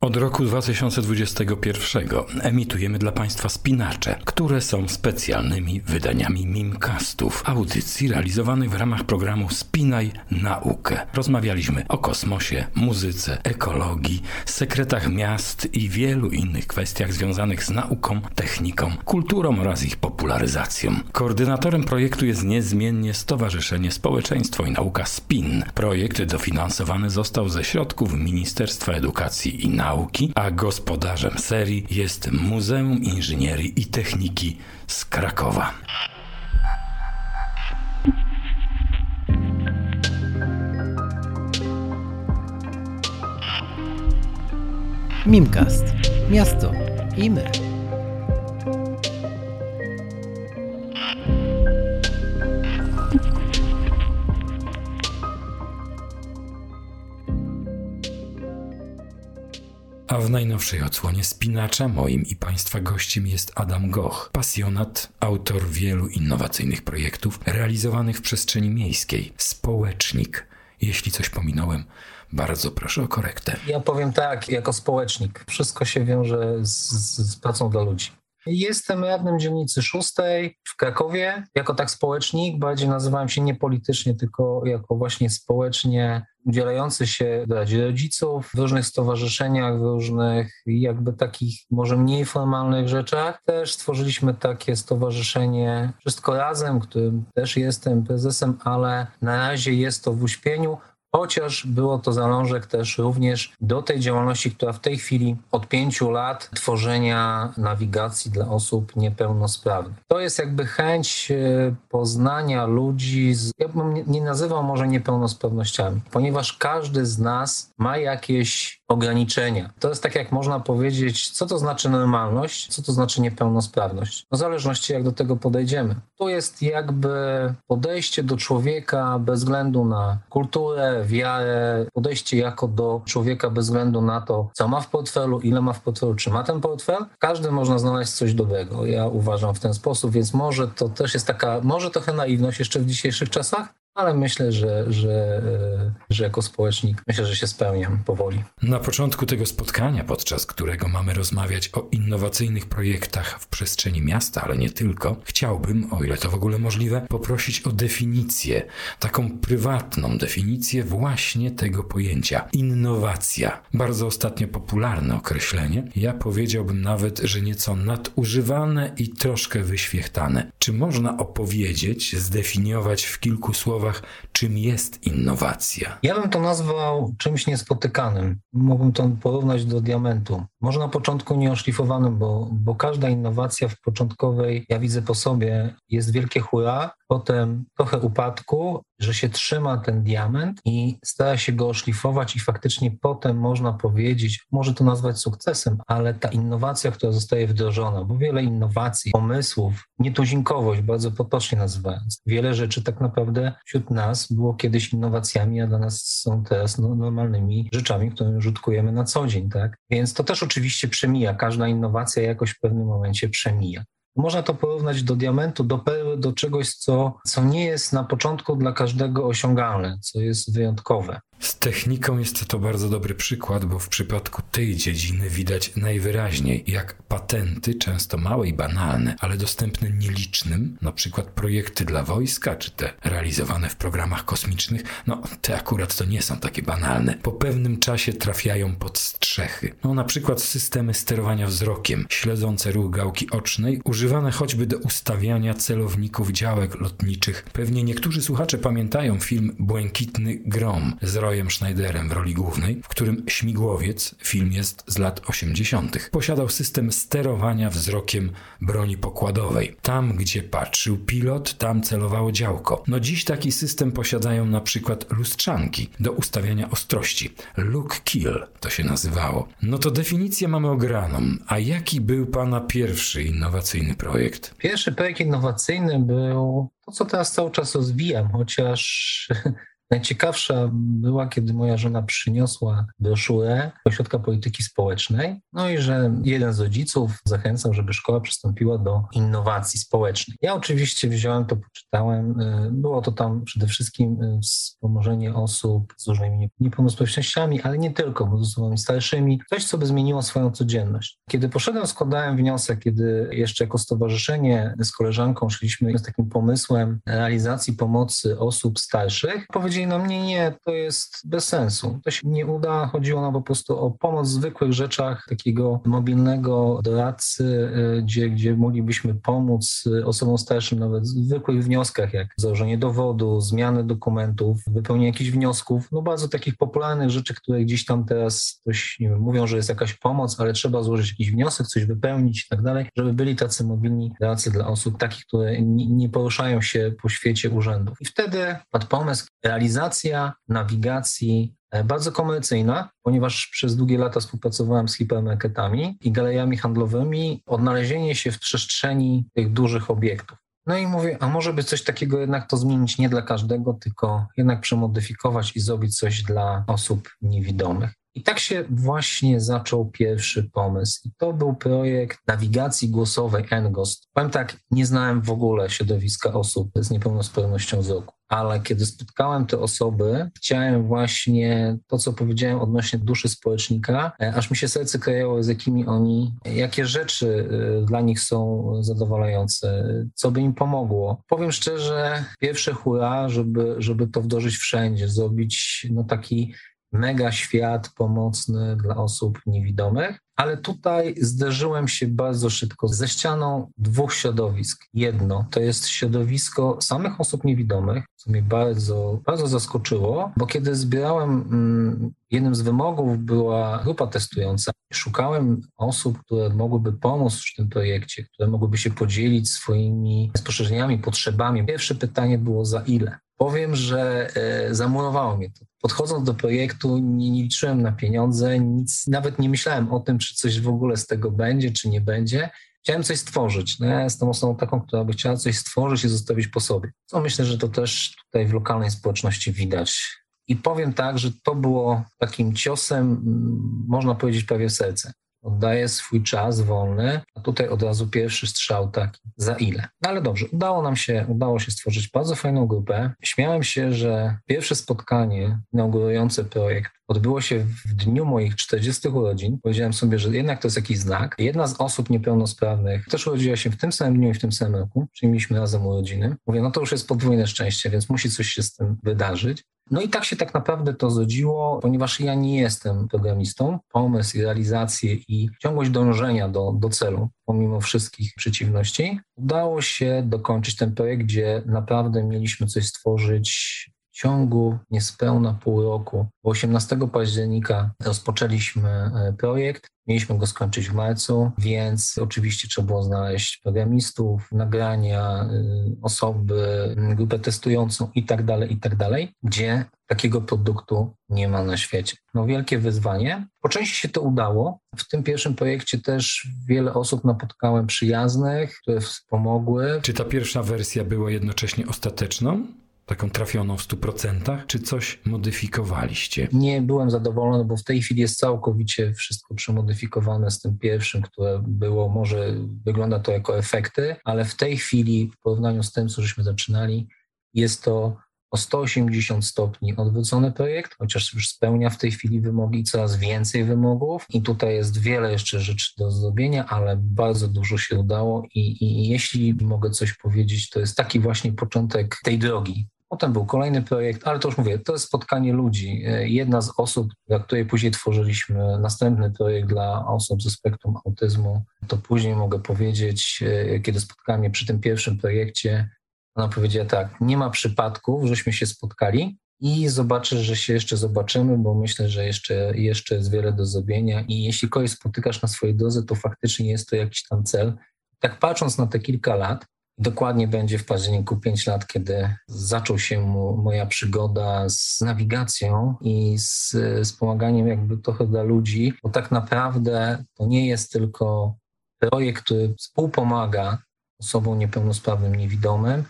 Od roku 2021 emitujemy dla Państwa spinacze, które są specjalnymi wydaniami Mimcastów, audycji realizowanych w ramach programu Spinaj Naukę. Rozmawialiśmy o kosmosie, muzyce, ekologii, sekretach miast i wielu innych kwestiach związanych z nauką, techniką, kulturą oraz ich popularyzacją. Koordynatorem projektu jest niezmiennie Stowarzyszenie Społeczeństwo i Nauka SPIN. Projekt dofinansowany został ze środków Ministerstwa Edukacji i Nauki Nauki, a gospodarzem serii jest Muzeum Inżynierii i Techniki z Krakowa. Mimcast. Miasto i my. A w najnowszej odsłonie Spinacza moim i Państwa gościem jest Adam Goch, pasjonat, autor wielu innowacyjnych projektów realizowanych w przestrzeni miejskiej, społecznik. Jeśli coś pominąłem, bardzo proszę o korektę. Ja powiem tak, jako społecznik. Wszystko się wiąże z, z pracą dla ludzi. Jestem radnym dzielnicy szóstej w Krakowie. Jako tak społecznik, bardziej nazywałem się nie politycznie, tylko jako właśnie społecznie udzielający się Radzie Rodziców, w różnych stowarzyszeniach, w różnych jakby takich może mniej formalnych rzeczach. Też stworzyliśmy takie stowarzyszenie Wszystko Razem, którym też jestem prezesem, ale na razie jest to w uśpieniu chociaż było to zalążek też również do tej działalności, która w tej chwili od pięciu lat tworzenia nawigacji dla osób niepełnosprawnych. To jest jakby chęć e, poznania ludzi, z, ja bym nie nazywał może niepełnosprawnościami, ponieważ każdy z nas ma jakieś ograniczenia. To jest tak, jak można powiedzieć, co to znaczy normalność, co to znaczy niepełnosprawność. No, w zależności, jak do tego podejdziemy. To jest jakby podejście do człowieka bez względu na kulturę, wiarę, podejście jako do człowieka bez względu na to, co ma w portfelu, ile ma w portfelu, czy ma ten portfel. Każdy można znaleźć coś dobrego. Ja uważam w ten sposób, więc może to też jest taka, może trochę naiwność jeszcze w dzisiejszych czasach, ale myślę, że, że, e, że jako społecznik myślę, że się spełniam powoli. Na początku tego spotkania, podczas którego mamy rozmawiać o innowacyjnych projektach w przestrzeni miasta, ale nie tylko, chciałbym, o ile to w ogóle możliwe, poprosić o definicję, taką prywatną definicję właśnie tego pojęcia. Innowacja. Bardzo ostatnio popularne określenie. Ja powiedziałbym nawet, że nieco nadużywane i troszkę wyświechtane. Czy można opowiedzieć, zdefiniować w kilku słowach, słowach, czym jest innowacja? Ja bym to nazwał czymś niespotykanym. Mógłbym to porównać do diamentu. Może na początku nieoszlifowanym, bo, bo każda innowacja w początkowej, ja widzę po sobie, jest wielkie hura, potem trochę upadku, że się trzyma ten diament i stara się go oszlifować i faktycznie potem można powiedzieć, może to nazwać sukcesem, ale ta innowacja, która zostaje wdrożona, bo wiele innowacji, pomysłów, nietuzinkowość, bardzo potocznie nazywając, wiele rzeczy tak naprawdę wśród nas było kiedyś innowacjami, a dla nas są teraz no, normalnymi rzeczami, które rzutkujemy na co dzień, tak? Więc to też oczywiście przemija, każda innowacja jakoś w pewnym momencie przemija. Można to porównać do diamentu, do perły, do czegoś, co, co nie jest na początku dla każdego osiągalne, co jest wyjątkowe. Z techniką jest to bardzo dobry przykład, bo w przypadku tej dziedziny widać najwyraźniej, jak patenty, często małe i banalne, ale dostępne nielicznym, na przykład projekty dla wojska, czy te realizowane w programach kosmicznych, no te akurat to nie są takie banalne. Po pewnym czasie trafiają pod strzechy. No na przykład systemy sterowania wzrokiem, śledzące ruch gałki ocznej, używane choćby do ustawiania celowników działek lotniczych. Pewnie niektórzy słuchacze pamiętają film Błękitny Grom z Royem Schneiderem w roli głównej, w którym śmigłowiec, film jest z lat 80., posiadał system sterowania wzrokiem broni pokładowej. Tam, gdzie patrzył pilot, tam celowało działko. No dziś taki system posiadają na przykład lustrzanki do ustawiania ostrości. Look Kill to się nazywało. No to definicję mamy ograną. A jaki był Pana pierwszy innowacyjny projekt? Pierwszy projekt innowacyjny był to, co teraz cały czas rozwijam, chociaż Najciekawsza była, kiedy moja żona przyniosła broszurę Ośrodka Polityki Społecznej, no i że jeden z rodziców zachęcał, żeby szkoła przystąpiła do innowacji społecznej. Ja oczywiście wziąłem to, poczytałem. Y, było to tam przede wszystkim y, wspomożenie osób z różnymi niepełnosprawnościami, ale nie tylko, bo z osobami starszymi. Coś, co by zmieniło swoją codzienność. Kiedy poszedłem, składałem wniosek, kiedy jeszcze jako stowarzyszenie z koleżanką szliśmy z takim pomysłem realizacji pomocy osób starszych, powiedzieli nam, nie, nie, to jest bez sensu. To się nie uda. Chodziło nam po prostu o pomoc w zwykłych rzeczach takiego mobilnego doradcy, y, gdzie, gdzie moglibyśmy pomóc osobom starszym nawet w zwykłych wnioskach, jak założenie dowodu, zmiany dokumentów, wypełnienie jakichś wniosków, no bardzo takich popularnych rzeczy, które gdzieś tam teraz ktoś, nie wiem, mówią, że jest jakaś pomoc, ale trzeba złożyć jakiś wniosek, coś wypełnić i tak dalej, żeby byli tacy mobilni doradcy dla osób takich, które nie poruszają się po świecie urzędów. I wtedy padł pomysł realizacja nawigacji e, bardzo komercyjna, ponieważ przez długie lata współpracowałem z hipermarketami i galeriami handlowymi, odnalezienie się w przestrzeni tych dużych obiektów. No i mówię, a może by coś takiego jednak to zmienić nie dla każdego, tylko jednak przemodyfikować i zrobić coś dla osób niewidomych. I tak się właśnie zaczął pierwszy pomysł. I to był projekt nawigacji głosowej NGOST. Powiem tak, nie znałem w ogóle środowiska osób z niepełnosprawnością wzroku ale kiedy spotkałem te osoby, chciałem właśnie to, co powiedziałem odnośnie duszy społecznika, e, aż mi się serce krajało, z jakimi oni, jakie rzeczy e, dla nich są zadowalające, co by im pomogło. Powiem szczerze, pierwsze hura, żeby, żeby to wdrożyć wszędzie, zrobić no taki mega świat pomocny dla osób niewidomych, ale tutaj zderzyłem się bardzo szybko ze ścianą dwóch środowisk. Jedno to jest środowisko samych osób niewidomych, co mnie bardzo, bardzo zaskoczyło, bo kiedy zbierałem, mm, jednym z wymogów była grupa testująca. Szukałem osób, które mogłyby pomóc w tym projekcie, które mogłyby się podzielić swoimi spostrzeżeniami, potrzebami. Pierwsze pytanie było za ile? Powiem, że e, zamurowało mnie to. Podchodząc do projektu, nie, nie, liczyłem na pieniądze, nic, nawet nie myślałem o tym, czy coś w ogóle z tego będzie, czy nie będzie. Chciałem coś stworzyć. Ja jestem osobą taką, która by chciała coś stworzyć i zostawić po sobie. Co myślę, że to też tutaj w lokalnej społeczności widać. I powiem tak, że to było takim ciosem, można powiedzieć, prawie w serce oddaje swój czas wolny, a tutaj od razu pierwszy strzał taki, za ile? No ale dobrze, udało nam się, udało się stworzyć bardzo fajną grupę. Śmiałem się, że pierwsze spotkanie inaugurujące projekt odbyło się w dniu moich 40 urodzin. Powiedziałem sobie, że jednak to jest jakiś znak. Jedna z osób niepełnosprawnych też urodziła się w tym samym dniu i w tym samym roku, czyli razem urodziny. Mówię, no to już jest podwójne szczęście, więc musi coś się z tym wydarzyć. No i tak się tak naprawdę to zrodziło, ponieważ ja nie jestem programistą. Pomysł i realizację i ciągłość dążenia do, do celu, pomimo wszystkich przeciwności, udało się dokończyć ten projekt, gdzie naprawdę mieliśmy coś stworzyć ciągu niespełna pół roku. 18 października rozpoczęliśmy e, projekt. Mieliśmy go skończyć w marcu, więc oczywiście trzeba było znaleźć programistów, nagrania, y, osoby, grupę testującą i tak dalej, i tak gdzie takiego produktu nie ma na świecie. No wielkie wyzwanie. Po części się to udało. W tym pierwszym projekcie też wiele osób napotkałem przyjaznych, które wspomogły. Czy ta pierwsza wersja była jednocześnie ostateczną? Taką trafioną w 100%, czy coś modyfikowaliście? Nie byłem zadowolony, bo w tej chwili jest całkowicie wszystko przemodyfikowane z tym pierwszym, które było, może wygląda to jako efekty, ale w tej chwili w porównaniu z tym, co żeśmy zaczynali, jest to o 180 stopni odwrócony projekt, chociaż już spełnia w tej chwili wymogi, coraz więcej wymogów. I tutaj jest wiele jeszcze rzeczy do zrobienia, ale bardzo dużo się udało. I, i jeśli mogę coś powiedzieć, to jest taki właśnie początek tej drogi, Potem był kolejny projekt, ale to już mówię, to jest spotkanie ludzi. E, jedna z osób, dla której później tworzyliśmy następny projekt dla osób ze spektrum autyzmu, to później mogę powiedzieć, e, kiedy spotkałem mnie przy tym pierwszym projekcie, ona powiedziała tak, nie ma przypadków, żeśmy się spotkali i zobaczysz, że się jeszcze zobaczymy, bo myślę, że jeszcze, jeszcze jest wiele do zrobienia i jeśli kogoś spotykasz na swojej drodze, to faktycznie jest to jakiś tam cel. Tak patrząc na te kilka lat, Dokładnie będzie w październiku 5 lat, kiedy zaczął się moja przygoda z nawigacją i z, z pomaganiem jakby trochę dla ludzi, bo tak naprawdę to nie jest tylko projekt, który współpomaga osobom niepełnosprawnym, niewidomym,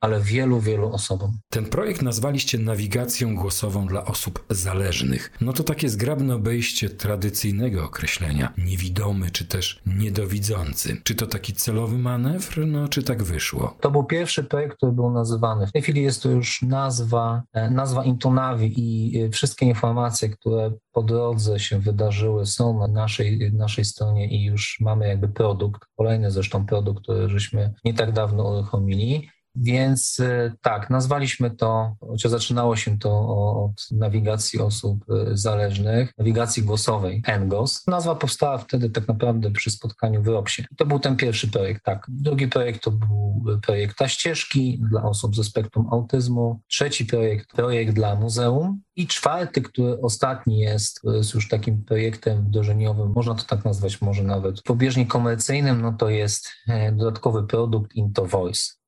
ale wielu, wielu osobom. Ten projekt nazwaliście nawigacją głosową dla osób zależnych. No to takie zgrabne obejście tradycyjnego określenia niewidomy czy też niedowidzący. Czy to taki celowy manewr, no czy tak wyszło? To był pierwszy projekt, który był nazywany. W tej chwili jest to już nazwa, e, nazwa Intonavi i e, wszystkie informacje, które po drodze się wydarzyły, są na naszej, naszej stronie i już mamy jakby produkt, kolejny zresztą produkt, który żeśmy nie tak dawno uruchomili. Więc e, tak, nazwaliśmy to, chociaż zaczynało się to od nawigacji osób e, zależnych, nawigacji głosowej, NGOS. Nazwa powstała wtedy tak naprawdę przy spotkaniu w Ropsie. To był ten pierwszy projekt, tak. Drugi projekt to był projekt Ta ścieżki dla osób ze spektrum autyzmu. Trzeci projekt, projekt dla muzeum. I czwarty, który ostatni jest, jest już takim projektem wdrożeniowym, można to tak nazwać może nawet pobieżnie komercyjnym, no to jest e, dodatkowy produkt Into Voice.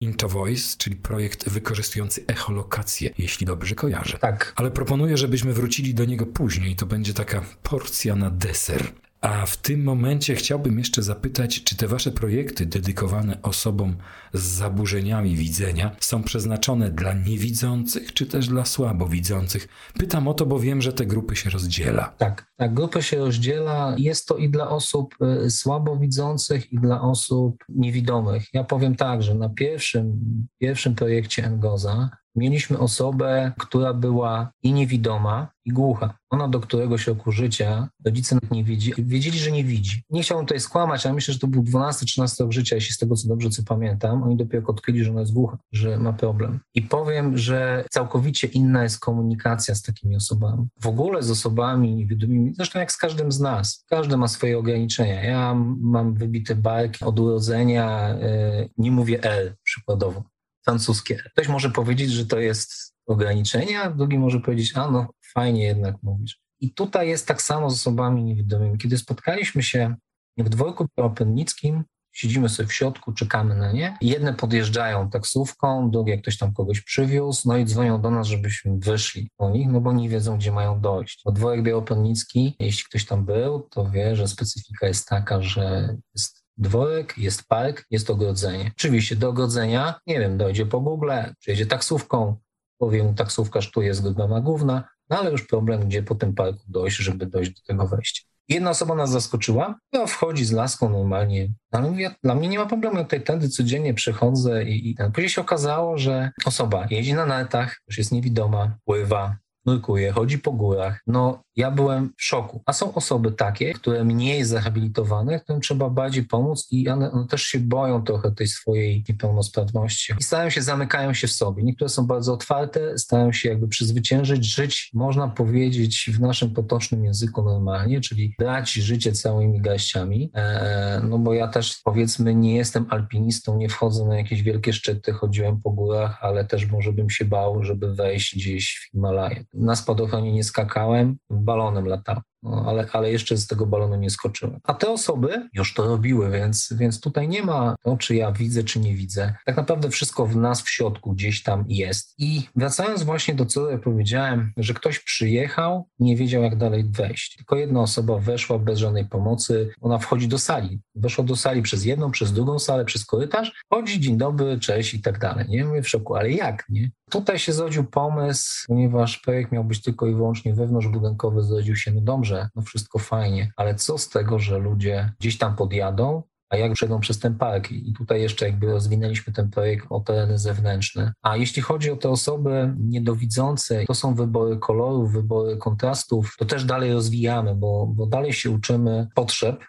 Into Voice, czyli projekt wykorzystujący echolokację, jeśli dobrze kojarzę. Tak. Ale proponuję, żebyśmy wrócili do niego później. To będzie taka porcja na deser. A w tym momencie chciałbym jeszcze zapytać, czy te wasze projekty dedykowane osobom z zaburzeniami widzenia są przeznaczone dla niewidzących, czy też dla słabowidzących? Pytam o to, bo wiem, że te grupy się rozdziela. Tak, tak, grupy się rozdziela. Jest to i dla osób y, słabowidzących, i dla osób niewidomych. Ja powiem tak, że na pierwszym, pierwszym projekcie Ngoza mieliśmy osobę, która była i niewidoma, i głucha. Ona do któregoś roku życia, rodzice nie wiedzieli, wiedzieli, że nie widzi. Nie chciałbym tutaj skłamać, ale myślę, że to był 12-13 rok życia, jeśli z tego co dobrze co pamiętam. Oni dopiero odkryli, że ona jest głucha, że ma problem. I powiem, że całkowicie inna jest komunikacja z takimi osobami. W ogóle z osobami niewidomymi, zresztą jak z każdym z nas. Każdy ma swoje ograniczenia. Ja mam wybity bark od urodzenia, yy, nie mówię L przykładowo francuskie. Ktoś może powiedzieć, że to jest ograniczenie, a drugi może powiedzieć, a no fajnie jednak mówisz. I tutaj jest tak samo z osobami niewidomymi. Kiedy spotkaliśmy się w dworku pełopędnickim, siedzimy sobie w środku, czekamy na nie. Jedne podjeżdżają taksówką, drugie ktoś tam kogoś przywiózł, no i dzwonią do nas, żebyśmy wyszli po nich, no bo nie wiedzą, gdzie mają dojść. Bo dworek białopędnicki, jeśli ktoś tam był, to wie, że specyfika jest taka, że jest dworek, jest park, jest ogrodzenie. Oczywiście do ogrodzenia, nie wiem, dojdzie po Google, przyjedzie taksówką, powie mu taksówkarz, tu jest brama główna, no ale już problem, gdzie po tym parku dojść, żeby dojść do tego wejścia. Jedna osoba nas zaskoczyła, no wchodzi z laską normalnie, ale mówię, dla mnie nie ma problemu, ja tutaj tędy codziennie przechodzę i, i później się okazało, że osoba jeździ na netach, już jest niewidoma, pływa, nurkuje, chodzi po górach. No, ja byłem w szoku. A są osoby takie, które mniej zrehabilitowane, którym trzeba bardziej pomóc i one, one, też się boją trochę tej swojej niepełnosprawności. I starają się, zamykają się w sobie. Niektóre są bardzo otwarte, starają się jakby przezwyciężyć, żyć, można powiedzieć w naszym potocznym języku normalnie, czyli brać życie całymi garściami. Eee, no bo ja też powiedzmy nie jestem alpinistą, nie wchodzę na jakieś wielkie szczyty, chodziłem po górach, ale też może bym się bał, żeby wejść gdzieś w Himalaje. Na spadochronie nie skakałem, balonem latałem. No, ale, ale jeszcze z tego balonu nie skoczyłem. A te osoby już to robiły, więc, więc tutaj nie ma to, czy ja widzę, czy nie widzę. Tak naprawdę wszystko w nas w środku gdzieś tam jest. I wracając właśnie do co powiedziałem, że ktoś przyjechał, nie wiedział jak dalej wejść. Tylko jedna osoba weszła bez żadnej pomocy. Ona wchodzi do sali. Weszła do sali przez jedną, przez drugą salę, przez korytarz. Chodzi, dzień dobry, cześć i tak dalej. Nie mówię w szoku, ale jak, nie? Tutaj się zrodził pomysł, ponieważ projekt miał być tylko i wyłącznie wewnątrzbudynkowy, zrodził się, no dobrze, no wszystko fajnie, ale co z tego, że ludzie gdzieś tam podjadą, a jak przejdą przez ten park. I tutaj jeszcze jakby rozwinęliśmy ten projekt o tereny zewnętrzne. A jeśli chodzi o te osoby niedowidzące, to są wybory kolorów, wybory kontrastów, to też dalej rozwijamy, bo, bo dalej się uczymy potrzeb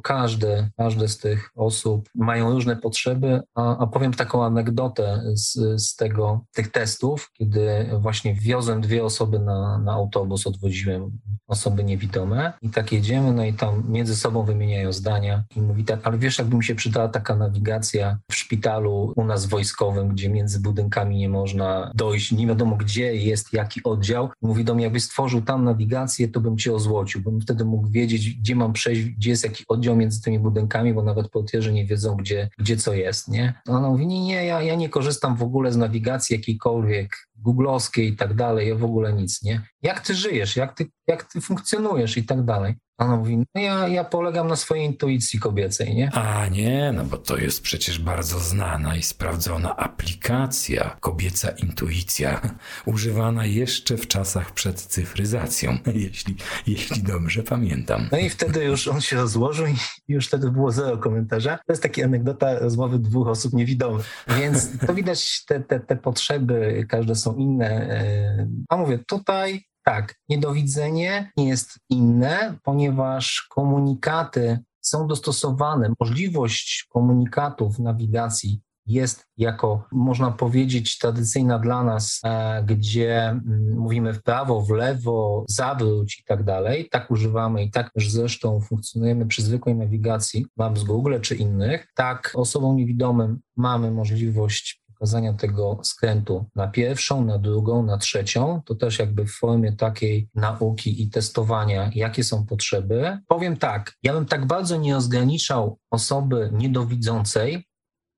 każde, każde z tych osób mają różne potrzeby, a, a powiem taką anegdotę z, z tego, tych testów, kiedy właśnie wiozłem dwie osoby na, na autobus, odwoziłem osoby niewidome i tak jedziemy, no i tam między sobą wymieniają zdania i mówi tak, ale wiesz, jakby mi się przydała taka nawigacja w szpitalu u nas wojskowym, gdzie między budynkami nie można dojść, nie wiadomo gdzie jest jaki oddział. Mówi do mnie, jakbyś stworzył tam nawigację, to bym cię ozłocił, bym wtedy mógł wiedzieć, gdzie mam przejść, gdzie jest jaki oddział między tymi budynkami, bo nawet portierzy nie wiedzą, gdzie, gdzie co jest, nie? Ona mówi, nie, nie, ja, ja nie korzystam w ogóle z nawigacji jakiejkolwiek, googlowskie i tak dalej, ja w ogóle nic, nie? Jak ty żyjesz, jak ty, jak ty funkcjonujesz i tak dalej. Ona mówi, no ja, ja polegam na swojej intuicji kobiecej, nie? A nie, no bo to jest przecież bardzo znana i sprawdzona aplikacja, kobieca intuicja, używana jeszcze w czasach przed cyfryzacją, jeśli, jeśli dobrze pamiętam. No i wtedy już on się rozłożył i już wtedy było zero komentarza. To jest taka anegdota rozmowy dwóch osób niewidomych. Więc to widać te, te, te potrzeby, każde są inne. E, a mówię, tutaj tak, niedowidzenie nie jest inne, ponieważ komunikaty są dostosowane. Możliwość komunikatów, nawigacji jest jako, można powiedzieć, tradycyjna dla nas, e, gdzie mm, mówimy w prawo, w lewo, zawróć i tak dalej. Tak używamy i tak też zresztą funkcjonujemy przy zwykłej nawigacji, mam z Google czy innych. Tak osobom niewidomym mamy możliwość pokazania tego skrętu na pierwszą, na drugą, na trzecią, to też jakby w formie takiej nauki i testowania, jakie są potrzeby. Powiem tak, ja bym tak bardzo nie rozgraniczał osoby niedowidzącej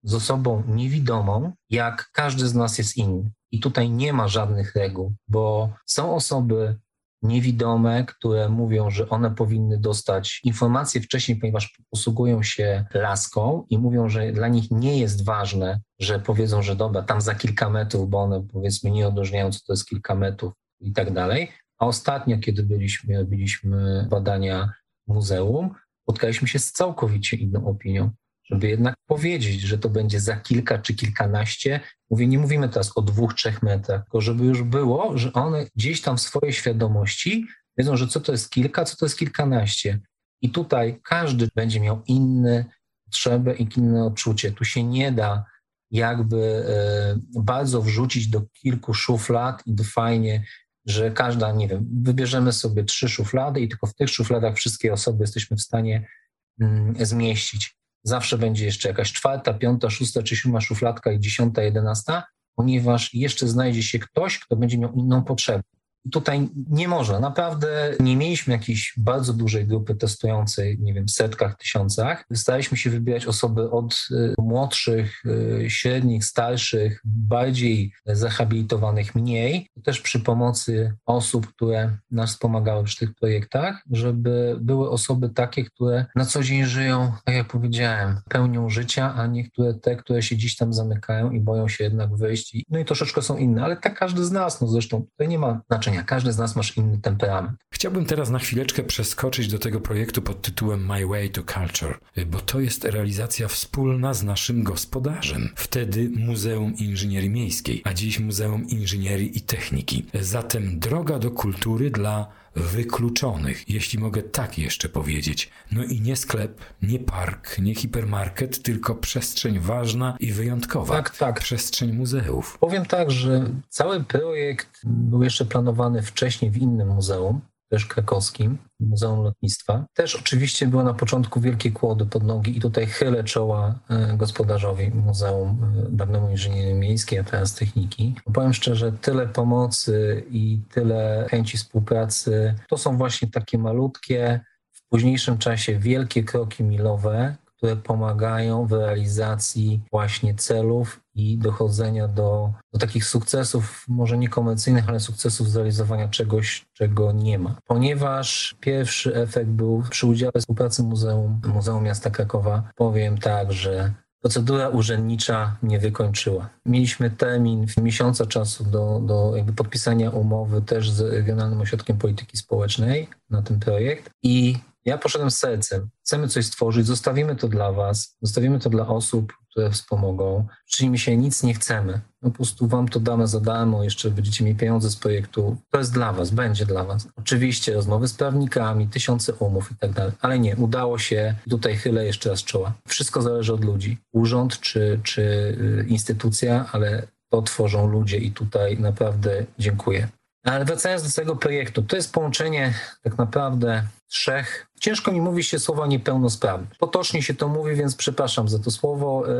z osobą niewidomą, jak każdy z nas jest inny. I tutaj nie ma żadnych reguł, bo są osoby niewidome, które mówią, że one powinny dostać informacje wcześniej, ponieważ posługują się laską i mówią, że dla nich nie jest ważne, że powiedzą, że dobra, tam za kilka metrów, bo one powiedzmy nie odróżniają, co to jest kilka metrów i tak dalej. A ostatnio, kiedy byliśmy, robiliśmy badania muzeum, spotkaliśmy się z całkowicie inną opinią żeby jednak powiedzieć, że to będzie za kilka czy kilkanaście. Mówię, nie mówimy teraz o dwóch, trzech metrach, tylko żeby już było, że one gdzieś tam w swojej świadomości wiedzą, że co to jest kilka, co to jest kilkanaście. I tutaj każdy będzie miał inne potrzeby i inne odczucie. Tu się nie da jakby e, bardzo wrzucić do kilku szuflad i fajnie, że każda, nie wiem, wybierzemy sobie trzy szuflady i tylko w tych szufladach wszystkie osoby jesteśmy w stanie mm, zmieścić zawsze będzie jeszcze jakaś czwarta, piąta, szósta czy siódma szufladka i dziesiąta, jedenasta, ponieważ jeszcze znajdzie się ktoś, kto będzie miał inną potrzebę. Tutaj nie można. Naprawdę nie mieliśmy jakiejś bardzo dużej grupy testującej, nie wiem, setkach, tysiącach. Staraliśmy się wybierać osoby od y, młodszych, y, średnich, starszych, bardziej zahabilitowanych, mniej. Też przy pomocy osób, które nas wspomagały przy tych projektach, żeby były osoby takie, które na co dzień żyją, tak jak powiedziałem, pełnią życia, a niektóre te, które się dziś tam zamykają i boją się jednak wyjść. No i troszeczkę są inne, ale tak każdy z nas, no zresztą tutaj nie ma znaczenia każdy z nas masz inny temperament. Chciałbym teraz na chwileczkę przeskoczyć do tego projektu pod tytułem My Way to Culture, bo to jest realizacja wspólna z naszym gospodarzem. Wtedy Muzeum Inżynierii Miejskiej, a dziś Muzeum Inżynierii i Techniki. Zatem droga do kultury dla wykluczonych, jeśli mogę tak jeszcze powiedzieć. No i nie sklep, nie park, nie hipermarket, tylko przestrzeń ważna i wyjątkowa. Tak, tak. Przestrzeń muzeów. Powiem tak, że cały projekt był jeszcze planowany wcześniej w innym muzeum, też krakowskim, Muzeum Lotnictwa. Też oczywiście było na początku wielkie kłody pod nogi i tutaj chylę czoła e, gospodarzowi Muzeum e, Dawnemu Inżynierii Miejskiej, a teraz Techniki. Powiem szczerze, tyle pomocy i tyle chęci współpracy, to są właśnie takie malutkie, w późniejszym czasie wielkie kroki milowe, które pomagają w realizacji właśnie celów i dochodzenia do, do takich sukcesów, może niekomercyjnych, ale sukcesów zrealizowania czegoś, czego nie ma. Ponieważ pierwszy efekt był przy udziale współpracy Muzeum, Muzeum Miasta Krakowa, powiem tak, że procedura urzędnicza nie wykończyła. Mieliśmy termin miesiąca czasu do, do podpisania umowy też z Regionalnym Ośrodkiem Polityki Społecznej na ten projekt i ja poszedłem z sercem. Chcemy coś stworzyć, zostawimy to dla Was, zostawimy to dla osób, które wspomogą. Czyli mi się nic nie chcemy. Po prostu Wam to damy za darmo, jeszcze będziecie mieli pieniądze z projektu. To jest dla Was, będzie dla Was. Oczywiście rozmowy z prawnikami, tysiące umów i tak dalej, ale nie, udało się. Tutaj chylę jeszcze raz czoła. Wszystko zależy od ludzi. Urząd czy, czy y, instytucja, ale to tworzą ludzie i tutaj naprawdę dziękuję. Ale wracając do tego projektu, to jest połączenie tak naprawdę trzech Ciężko mi mówi się słowa niepełnosprawny. Potocznie się to mówi, więc przepraszam za to słowo, e,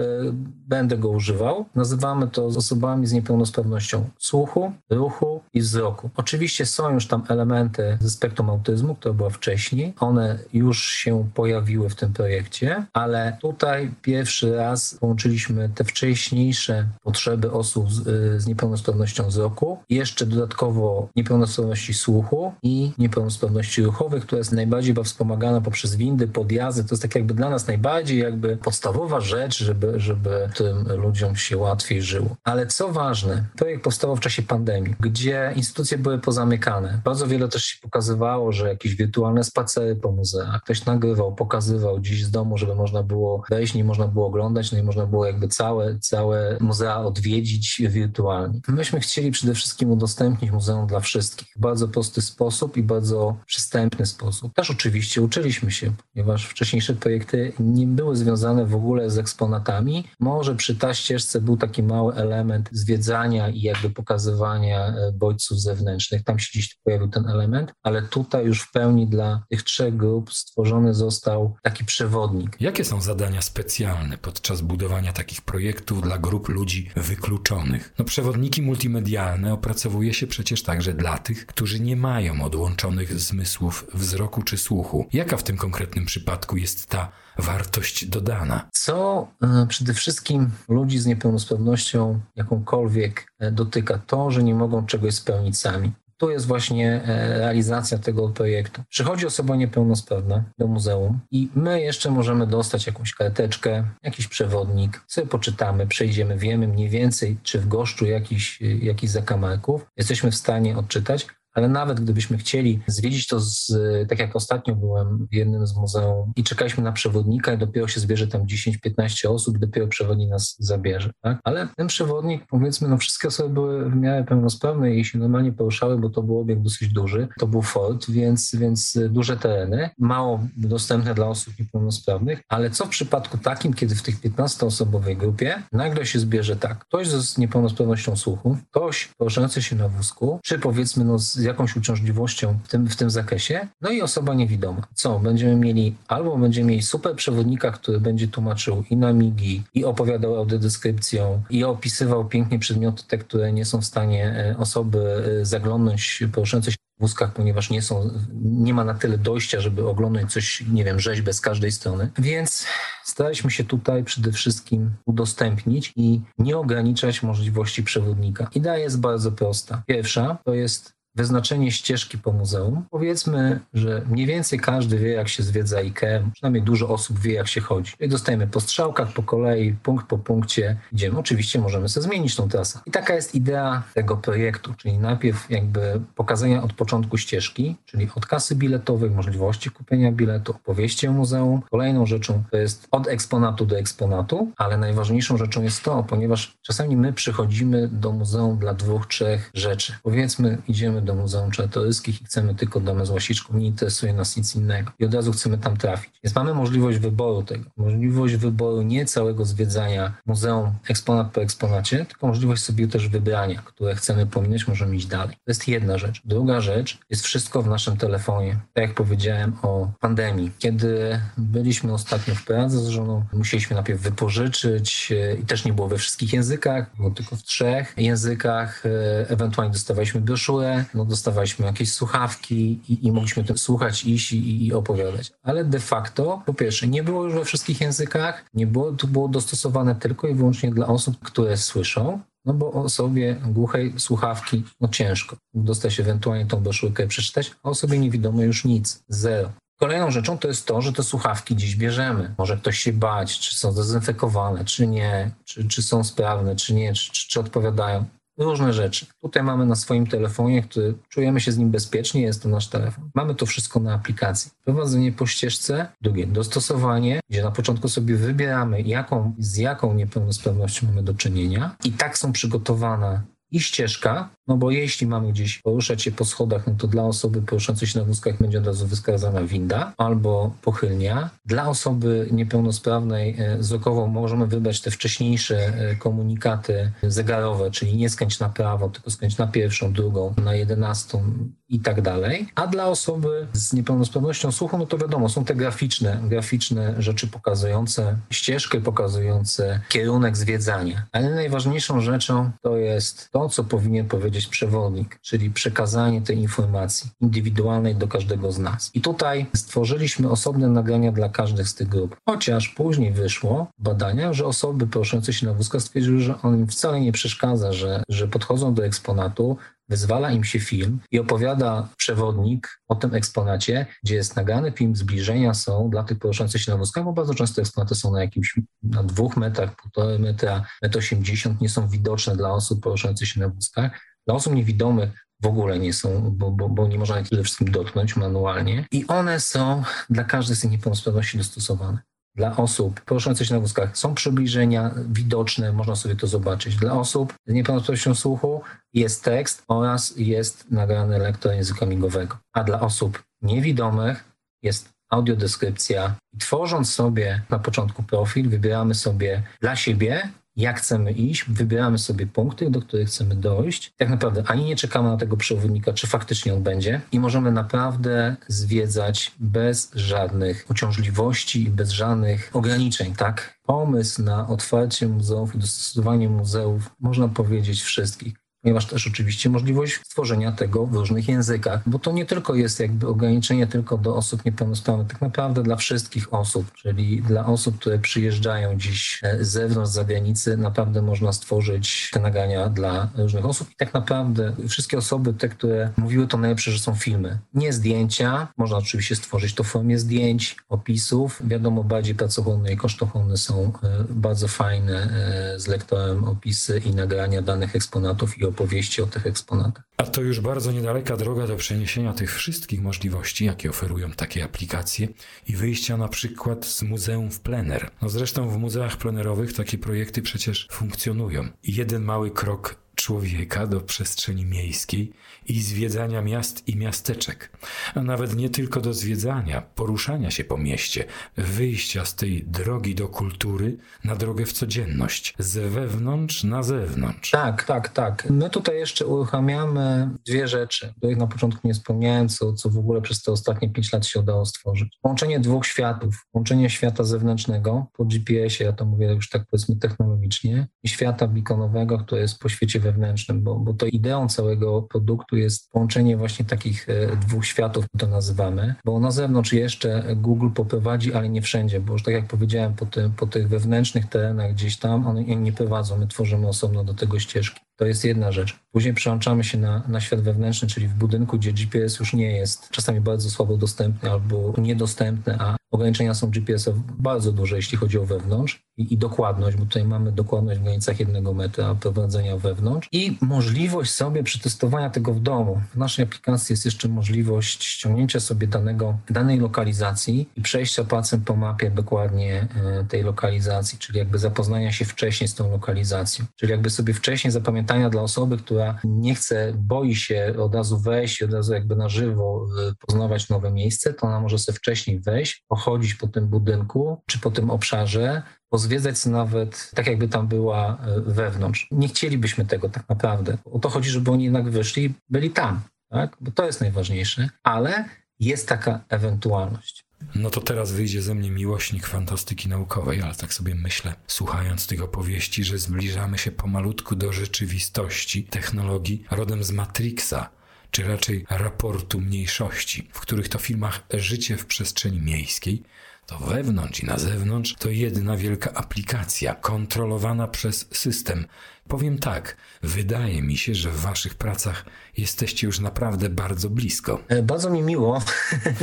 będę go używał. Nazywamy to osobami z niepełnosprawnością słuchu, ruchu i wzroku. Oczywiście są już tam elementy ze spektrum autyzmu, które było wcześniej. One już się pojawiły w tym projekcie, ale tutaj pierwszy raz połączyliśmy te wcześniejsze potrzeby osób z, e, z niepełnosprawnością wzroku, jeszcze dodatkowo niepełnosprawności słuchu i niepełnosprawności ruchowej, która jest najbardziej chyba wspomagana poprzez windy, podjazdy. To jest tak jakby dla nas najbardziej jakby podstawowa rzecz, żeby, żeby tym ludziom się łatwiej żyło. Ale co ważne, projekt powstał w czasie pandemii, gdzie instytucje były pozamykane. Bardzo wiele też się pokazywało, że jakieś wirtualne spacery po muzeach, ktoś nagrywał, pokazywał gdzieś z domu, żeby można było wejść, nie można było oglądać, no i można było jakby całe, całe muzea odwiedzić wirtualnie. Myśmy chcieli przede wszystkim udostępnić muzeum dla wszystkich w bardzo prosty sposób i bardzo przystępny sposób. Też oczywiście uczyliśmy się, ponieważ wcześniejsze projekty nie były związane w ogóle z eksponatami. Może przy ta ścieżce był taki mały element zwiedzania i jakby pokazywania e, bodźców zewnętrznych. Tam się gdzieś pojawił ten element, ale tutaj już w pełni dla tych trzech grup stworzony został taki przewodnik. Jakie są zadania specjalne podczas budowania takich projektów dla grup ludzi wykluczonych? No przewodniki multimedialne opracowuje się przecież także dla tych, którzy nie mają odłączonych zmysłów wzroku czy słuchu. Jaka w tym konkretnym przypadku jest ta wartość dodana? Co e, przede wszystkim ludzi z niepełnosprawnością jakąkolwiek e, dotyka? To, że nie mogą czegoś spełnić sami. Tu jest właśnie e, realizacja tego projektu. Przychodzi osoba niepełnosprawna do muzeum i my jeszcze możemy dostać jakąś karteczkę, jakiś przewodnik, sobie poczytamy, przejdziemy, wiemy mniej więcej, czy w goszczu jakiś, jakiś zakamarków jesteśmy w stanie odczytać, ale nawet gdybyśmy chcieli zwiedzić to, z, tak jak ostatnio byłem w jednym z muzeum i czekaliśmy na przewodnika i dopiero się zbierze tam 10-15 osób, dopiero przewodnik nas zabierze, tak? Ale ten przewodnik, powiedzmy, no wszystkie osoby były w miarę pełnosprawne i się normalnie poruszały, bo to był obiekt dosyć duży, to był fort, więc, więc duże tereny, mało dostępne dla osób niepełnosprawnych, ale co w przypadku takim, kiedy w tych 15-osobowej grupie nagle się zbierze tak, ktoś z niepełnosprawnością słuchu, ktoś poruszający się na wózku, czy powiedzmy no z jakąś uciążliwością w tym, w tym zakresie. No i osoba niewidoma. Co? Będziemy mieli albo będziemy mieli super przewodnika, który będzie tłumaczył i na migi, i opowiadał audiodeskrypcją, i opisywał pięknie przedmioty te, które nie są w stanie e, osoby e, zaglądnąć poruszające się w wózkach, ponieważ nie są, nie ma na tyle dojścia, żeby oglądać coś, nie wiem, rzeźbę z każdej strony. Więc staraliśmy się tutaj przede wszystkim udostępnić i nie ograniczać możliwości przewodnika. Idea jest bardzo prosta. Pierwsza to jest wyznaczenie ścieżki po muzeum. Powiedzmy, że mniej więcej każdy wie, jak się zwiedza IKEA, przynajmniej dużo osób wie, jak się chodzi. I dostajemy po strzałkach, po kolei, punkt po punkcie idziemy. Oczywiście możemy sobie zmienić tą trasę. I taka jest idea tego projektu, czyli najpierw jakby pokazania od początku ścieżki, czyli od kasy biletowej, możliwości kupienia biletu, opowieści o muzeum. Kolejną rzeczą to jest od eksponatu do eksponatu, ale najważniejszą rzeczą jest to, ponieważ czasami my przychodzimy do muzeum dla dwóch, trzech rzeczy. Powiedzmy, idziemy do Muzeum Czartoryskich i chcemy tylko domę z łasiczką, nie interesuje nas nic innego i od razu chcemy tam trafić. Więc mamy możliwość wyboru tego, możliwość wyboru nie całego zwiedzania muzeum eksponat po eksponacie, tylko możliwość sobie też wybrania, które chcemy pominąć, możemy iść dalej. To jest jedna rzecz. Druga rzecz jest wszystko w naszym telefonie. Tak jak powiedziałem o pandemii. Kiedy byliśmy ostatnio w Pradze z żoną, musieliśmy najpierw wypożyczyć e, i też nie było we wszystkich językach, było tylko w trzech językach, e, ewentualnie dostawaliśmy broszurę, no, dostawaliśmy jakieś słuchawki i, i mogliśmy to słuchać, iść i, i, opowiadać. Ale de facto, po pierwsze, nie było już we wszystkich językach, nie było, to było dostosowane tylko i wyłącznie dla osób, które słyszą, no bo osobie głuchej słuchawki, no ciężko. Dostać ewentualnie tą broszurkę przeczytać, a osobie niewidomej już nic, zero. Kolejną rzeczą to jest to, że te słuchawki dziś bierzemy. Może ktoś się bać, czy są dezynfekowane, czy nie, czy, czy są sprawne, czy nie, czy, czy odpowiadają różne rzeczy. Tutaj mamy na swoim telefonie, który czujemy się z nim bezpiecznie, jest to nasz telefon. Mamy to wszystko na aplikacji. Prowadzenie po ścieżce, drugie dostosowanie, gdzie na początku sobie wybieramy, jaką, z jaką niepełnosprawnością mamy do czynienia i tak są przygotowane i ścieżka, No bo jeśli mamy gdzieś poruszać się po schodach, no to dla osoby poruszającej się na wózkach będzie od razu wskazana winda albo pochylnia. Dla osoby niepełnosprawnej e, wzrokowo możemy wybrać te wcześniejsze e, komunikaty zegarowe, czyli nie skręć na prawo, tylko skręć na pierwszą, drugą, na jedenastą i tak dalej. A dla osoby z niepełnosprawnością słuchu, no to wiadomo, są te graficzne, graficzne rzeczy pokazujące ścieżkę, pokazujące kierunek zwiedzania. Ale najważniejszą rzeczą to jest to, co powinien powiedzieć przewodnik, czyli przekazanie tej informacji indywidualnej do każdego z nas. I tutaj stworzyliśmy osobne nagrania dla każdej z tych grup. Chociaż później wyszło w badaniach, że osoby proszczące się na wózka stwierdziły, że on im wcale nie przeszkadza, że, że podchodzą do eksponatu, wyzwala im się film i opowiada przewodnik o tym eksponacie, gdzie jest nagrany film zbliżenia są dla tych poruszających się na wózkach, bo bardzo często eksponaty są na jakimś, na dwóch metrach, półtorej metra, metr osiemdziesiąt, nie są widoczne dla osób poruszających się na wózkach. Dla osób niewidomych w ogóle nie są, bo, bo, bo nie można ich przede wszystkim dotknąć manualnie. I one są dla każdej z tych niepełnosprawności dostosowane dla osób poruszających się na wózkach są przybliżenia widoczne, można sobie to zobaczyć. Dla osób z niepełnosprawnością słuchu jest tekst oraz jest nagrany lektor języka migowego. A dla osób niewidomych jest audiodeskrypcja. Tworząc sobie na początku profil, wybieramy sobie dla siebie jak chcemy iść, wybieramy sobie punkty, do których chcemy dojść. Tak naprawdę ani nie czekamy na tego przewodnika, czy faktycznie on będzie, i możemy naprawdę zwiedzać bez żadnych uciążliwości i bez żadnych ograniczeń, tak? Pomysł na otwarcie muzeów i dostosowanie muzeów, można powiedzieć, wszystkich ponieważ też oczywiście możliwość stworzenia tego w różnych językach, bo to nie tylko jest jakby ograniczenie tylko do osób niepełnosprawnych, tak naprawdę dla wszystkich osób, czyli dla osób, które przyjeżdżają dziś e, z zewnątrz, z zagranicy, naprawdę można stworzyć te nagrania dla różnych osób. I tak naprawdę wszystkie osoby, te, które mówiły to najlepsze, że są filmy, nie zdjęcia, można oczywiście stworzyć to w formie zdjęć, opisów, wiadomo bardziej pracochłonne i kosztochłonne są e, bardzo fajne e, z lektorem opisy i nagrania danych eksponatów i opowieści o tych eksponatach. A to już bardzo niedaleka droga do przeniesienia tych wszystkich możliwości, jakie oferują takie aplikacje i wyjścia na przykład z muzeum w plener. No zresztą w muzeach plenerowych takie projekty przecież funkcjonują. Jeden mały krok człowieka do przestrzeni miejskiej i zwiedzania miast i miasteczek, a nawet nie tylko do zwiedzania, poruszania się po mieście, wyjścia z tej drogi do kultury na drogę w codzienność, z wewnątrz na zewnątrz. Tak, tak, tak. My tutaj jeszcze uruchamiamy dwie rzeczy, których na początku nie wspomniałem, co, co w ogóle przez te ostatnie pięć lat się udało stworzyć. Łączenie dwóch światów, łączenie świata zewnętrznego po GPS-ie, ja to mówię już tak powiedzmy technologicznie, i świata beaconowego, który jest po świecie wewnętrznym, bo, bo to ideą całego produktu jest połączenie właśnie takich e, dwóch światów, to nazywamy, bo na zewnątrz jeszcze Google poprowadzi, ale nie wszędzie, bo już tak jak powiedziałem, po, po tych wewnętrznych terenach gdzieś tam one nie prowadzą, my tworzymy osobno do tego ścieżki. To jest jedna rzecz. Później przełączamy się na, na świat wewnętrzny, czyli w budynku, gdzie GPS już nie jest czasami bardzo słabo dostępny albo niedostępny, a ograniczenia są GPS-a bardzo duże, jeśli chodzi o wewnątrz i, i, dokładność, bo tutaj mamy dokładność w granicach jednego metra prowadzenia wewnątrz i możliwość sobie przetestowania tego w domu. W naszej aplikacji jest jeszcze możliwość ściągnięcia sobie danego, danej lokalizacji i przejścia palcem po mapie dokładnie e, tej lokalizacji, czyli jakby zapoznania się wcześniej z tą lokalizacją. Czyli jakby sobie wcześniej zapamiętania dla osoby, która nie chce, boi się od razu wejść od razu jakby na żywo e, poznawać nowe miejsce, to ona może sobie wcześniej wejść, pochodzić po tym budynku czy po tym obszarze, pozwiedzać nawet tak, jakby tam była e, wewnątrz. Nie chcielibyśmy tego tak naprawdę. O to chodzi, żeby oni jednak wyszli i byli tam, tak? bo to jest najważniejsze, ale jest taka ewentualność. No to teraz wyjdzie ze mnie miłośnik fantastyki naukowej, ale tak sobie myślę, słuchając tych opowieści, że zbliżamy się pomalutku do rzeczywistości technologii rodem z Matrixa, czy raczej raportu mniejszości, w których to filmach życie w przestrzeni miejskiej to wewnątrz i na zewnątrz to jedna wielka aplikacja kontrolowana przez system. Powiem tak, wydaje mi się, że w waszych pracach jesteście już naprawdę bardzo blisko. E, bardzo mi miło.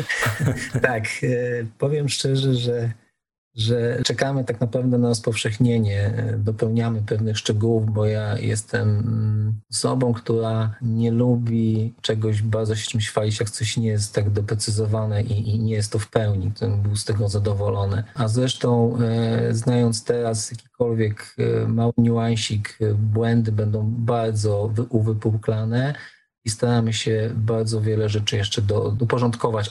tak, e, powiem szczerze, że że czekamy tak naprawdę na rozpowszechnienie, dopełniamy pewnych szczegółów, bo ja jestem osobą, która nie lubi czegoś bardzo się czymś chwalić, jak coś nie jest tak doprecyzowane i, i nie jest to w pełni, to był z tego zadowolony. A zresztą e, znając teraz jakikolwiek e, mały niuansik, e, błędy będą bardzo uwypuklane, i staramy się bardzo wiele rzeczy jeszcze do,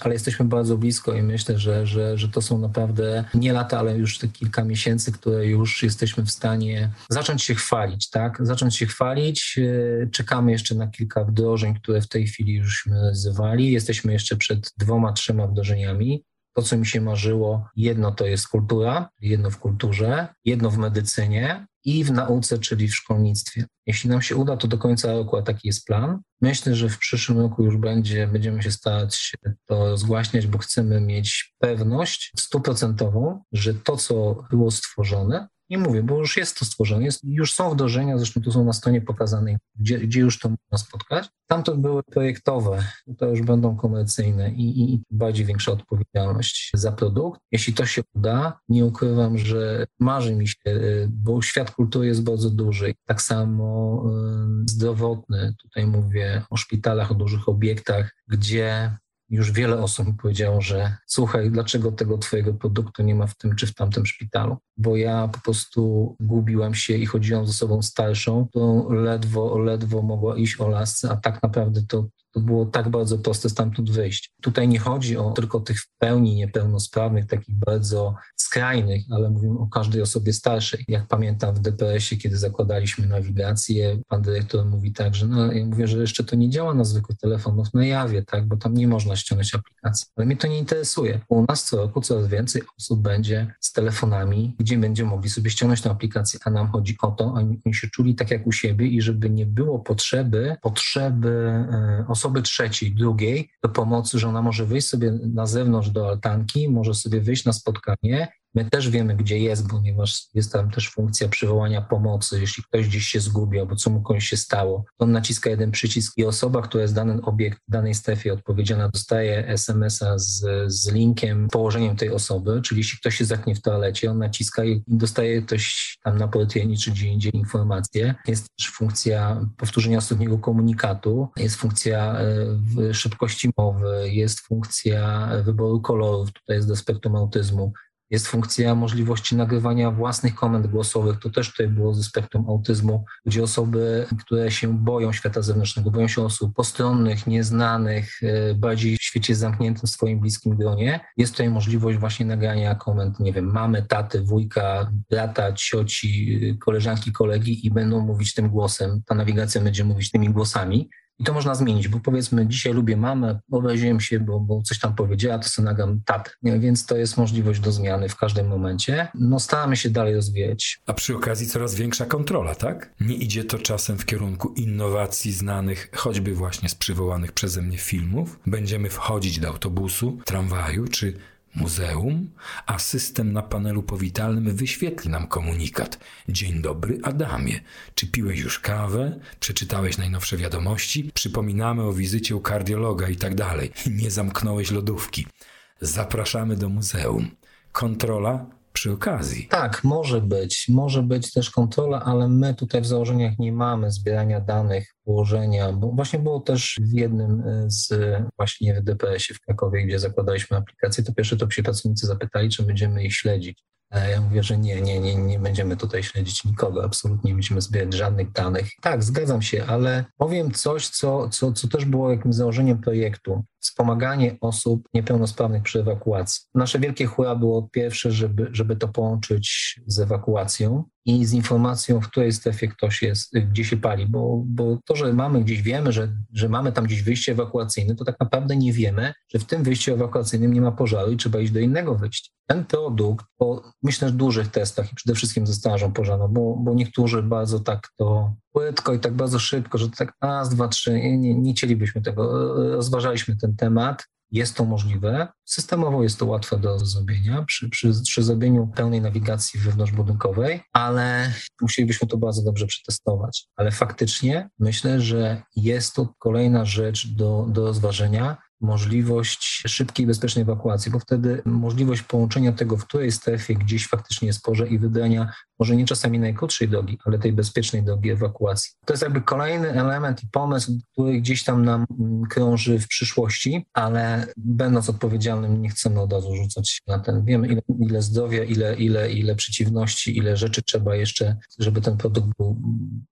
ale jesteśmy bardzo blisko i myślę, że, że, że to są naprawdę nie lata, ale już te kilka miesięcy, które już jesteśmy w stanie zacząć się chwalić, tak? Zacząć się chwalić. E, czekamy jeszcze na kilka wdrożeń, które w tej chwili jużśmy nazywali. Jesteśmy jeszcze przed dwoma, trzema wdrożeniami. To, co mi się marzyło, jedno to jest kultura, jedno w kulturze, jedno w medycynie, i w nauce, czyli w szkolnictwie. Jeśli nam się uda, to do końca roku, a taki jest plan. Myślę, że w przyszłym roku już będzie, będziemy się starać to rozgłaśniać, bo chcemy mieć pewność stuprocentową, że to, co było stworzone, nie mówię, bo już jest to stworzone, jest, już są wdrożenia, zresztą tu są na stronie pokazane, gdzie, gdzie już to można spotkać. Tamto były projektowe, to już będą komercyjne i, i bardziej większa odpowiedzialność za produkt. Jeśli to się uda, nie ukrywam, że marzy mi się, bo świat kultury jest bardzo duży. Tak samo zdrowotny, tutaj mówię o szpitalach, o dużych obiektach, gdzie już wiele osób powiedziało, że słuchaj, dlaczego tego twojego produktu nie ma w tym czy w tamtym szpitalu? Bo ja po prostu gubiłam się i chodziłam ze sobą starszą, to ledwo, ledwo mogła iść o lasce, a tak naprawdę to to było tak bardzo proste stamtąd wyjść. Tutaj nie chodzi o tylko tych w pełni niepełnosprawnych, takich bardzo skrajnych, ale mówimy o każdej osobie starszej. Jak pamiętam w DPS-ie, kiedy zakładaliśmy nawigację, pan dyrektor mówi tak, że no, ja mówię, że jeszcze to nie działa na zwykłych telefonów na jawie, tak, bo tam nie można ściągnąć aplikacji. Ale mnie to nie interesuje. U nas co roku coraz więcej osób będzie z telefonami, gdzie będzie mogli sobie ściągnąć tę aplikację, a nam chodzi o to, oni, oni się czuli tak jak u siebie i żeby nie było potrzeby, potrzeby osób, e, osoby trzeciej, drugiej do pomocy, że ona może wyjść sobie na zewnątrz do altanki, może sobie wyjść na spotkanie My też wiemy, gdzie jest, ponieważ jest tam też funkcja przywołania pomocy. Jeśli ktoś gdzieś się zgubi albo co mu komuś się stało, on naciska jeden przycisk i osoba, która jest dany obiekt danej strefie odpowiedzialna, dostaje SMS-a z, z linkiem, położeniem tej osoby, czyli jeśli ktoś się zaknie w toalecie, on naciska i dostaje ktoś tam na portieni czy gdzie indziej informację. Jest też funkcja powtórzenia ostatniego komunikatu, jest funkcja e, szybkości mowy, jest funkcja wyboru kolorów, tutaj jest do spektrum autyzmu, jest funkcja możliwości nagrywania własnych komend głosowych. To też tutaj było ze spektrum autyzmu, gdzie osoby, które się boją świata zewnętrznego, boją się osób postronnych, nieznanych, e, bardziej w świecie zamkniętym w swoim bliskim gronie, jest tutaj możliwość właśnie nagrania komend, nie wiem, mamy, taty, wujka, brata, cioci, koleżanki, kolegi i będą mówić tym głosem. Ta nawigacja będzie mówić tymi głosami. I to można zmienić, bo powiedzmy, dzisiaj lubię mamę, obraziłem się, bo, bo coś tam powiedziała, to sobie nagam tat. Więc to jest możliwość do zmiany w każdym momencie. No staramy się dalej rozwijać. A przy okazji coraz większa kontrola, tak? Nie idzie to czasem w kierunku innowacji znanych, choćby właśnie z przywołanych przeze mnie filmów? Będziemy wchodzić do autobusu, tramwaju czy muzeum, a system na panelu powitalnym wyświetli nam komunikat. Dzień dobry, Adamie. Czy piłeś już kawę? Przeczytałeś najnowsze wiadomości? Przypominamy o wizycie u kardiologa i tak dalej. Nie zamknąłeś lodówki. Zapraszamy do muzeum. Kontrola przy okazji. Tak, może być. Może być też kontrola, ale my tutaj w założeniach nie mamy zbierania danych, położenia, bo właśnie było też w jednym e, z właśnie w DPS-ie w Krakowie, gdzie zakładaliśmy aplikację, to pierwsze to się pracownicy zapytali, czy będziemy ich śledzić. Ja mówię, że nie, nie, nie, nie będziemy tutaj śledzić nikogo, absolutnie nie będziemy zbierać żadnych danych. Tak, zgadzam się, ale powiem coś, co, co, co też było jakimś założeniem projektu. Wspomaganie osób niepełnosprawnych przy ewakuacji. Nasze wielkie chóra było pierwsze, żeby, żeby to połączyć z ewakuacją i z informacją, w której strefie ktoś jest, gdzie się pali, bo, bo to, że mamy gdzieś, wiemy, że, że mamy tam gdzieś wyjście ewakuacyjne, to tak naprawdę nie wiemy, że w tym wyjściu ewakuacyjnym nie ma pożaru i trzeba iść do innego wyjścia. Ten produkt, po myślę, że dużych testach i przede wszystkim ze strażą pożarną, bo, bo niektórzy bardzo tak to płytko i tak bardzo szybko, że tak raz, dwa, trzy, nie, nie chcielibyśmy tego, rozważaliśmy ten temat, jest to możliwe. Systemowo jest to łatwe do zrobienia przy, przy, przy zrobieniu pełnej nawigacji wewnątrzbudynkowej, ale musielibyśmy to bardzo dobrze przetestować. Ale faktycznie myślę, że jest to kolejna rzecz do, do rozważenia, możliwość szybkiej, bezpiecznej ewakuacji, bo wtedy możliwość połączenia tego, w której strefie gdzieś faktycznie jest porze i wybrania może nie czasami najkrótszej drogi, ale tej bezpiecznej drogi ewakuacji. To jest jakby kolejny element i pomysł, który gdzieś tam nam mm, krąży w przyszłości, ale będąc odpowiedzialnym nie chcemy od razu rzucać na ten. Wiemy ile, ile zdrowia, ile, ile, ile przeciwności, ile rzeczy trzeba jeszcze, żeby ten produkt był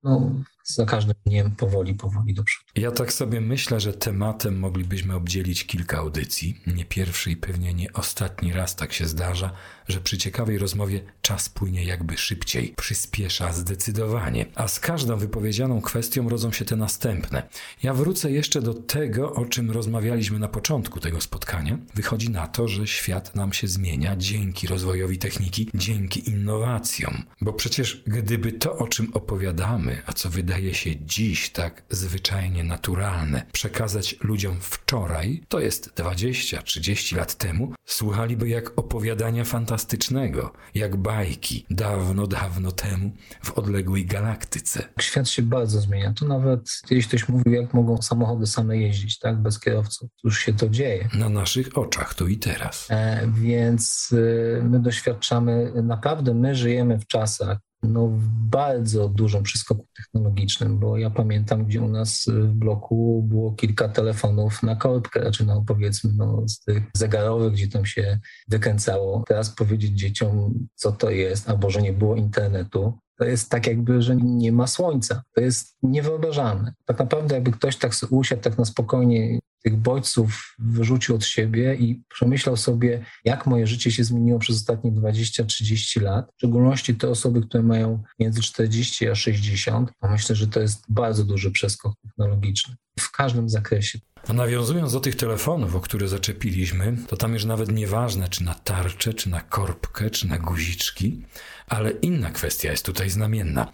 no, za każdym dniem powoli, powoli do przodu. Ja tak sobie myślę, że tematem moglibyśmy obdzielić kilka audycji. Nie pierwszy i pewnie nie ostatni raz tak się zdarza, że przy ciekawej rozmowie czas płynie jakby szybciej, przyspiesza zdecydowanie, a z każdą wypowiedzianą kwestią rodzą się te następne. Ja wrócę jeszcze do tego, o czym rozmawialiśmy na początku tego spotkania. Wychodzi na to, że świat nam się zmienia dzięki rozwojowi techniki, dzięki innowacjom, bo przecież gdyby to, o czym opowiadamy, a co wydaje się dziś tak zwyczajnie naturalne, przekazać ludziom wczoraj, to jest 20-30 lat temu, słuchaliby jak opowiadania fantastyczne fantastycznego, jak bajki dawno, dawno temu w odległej galaktyce. Świat się bardzo zmienia. Tu nawet kiedyś ktoś mówił, jak mogą samochody same jeździć, tak, bez kierowców. Już się to dzieje. Na naszych oczach, tu i teraz. E, więc e, my doświadczamy, naprawdę my żyjemy w czasach, no, w bardzo dużym przeskoku technologicznym, bo ja pamiętam, gdzie u nas w bloku było kilka telefonów na korbkę, znaczy no powiedzmy no, z tych zegarowych, gdzie tam się wykręcało. Teraz powiedzieć dzieciom, co to jest, albo że nie było internetu, to jest tak jakby, że nie ma słońca. To jest niewyobrażalne. Tak naprawdę jakby ktoś tak usiadł tak na spokojnie tych bodźców wyrzucił od siebie i przemyślał sobie, jak moje życie się zmieniło przez ostatnie 20-30 lat, w szczególności te osoby, które mają między 40 a 60, to myślę, że to jest bardzo duży przeskok technologiczny w każdym zakresie. A nawiązując do tych telefonów, o które zaczepiliśmy, to tam już nawet nieważne, czy na tarczę, czy na korbkę, czy na guziczki, ale inna kwestia jest tutaj znamienna.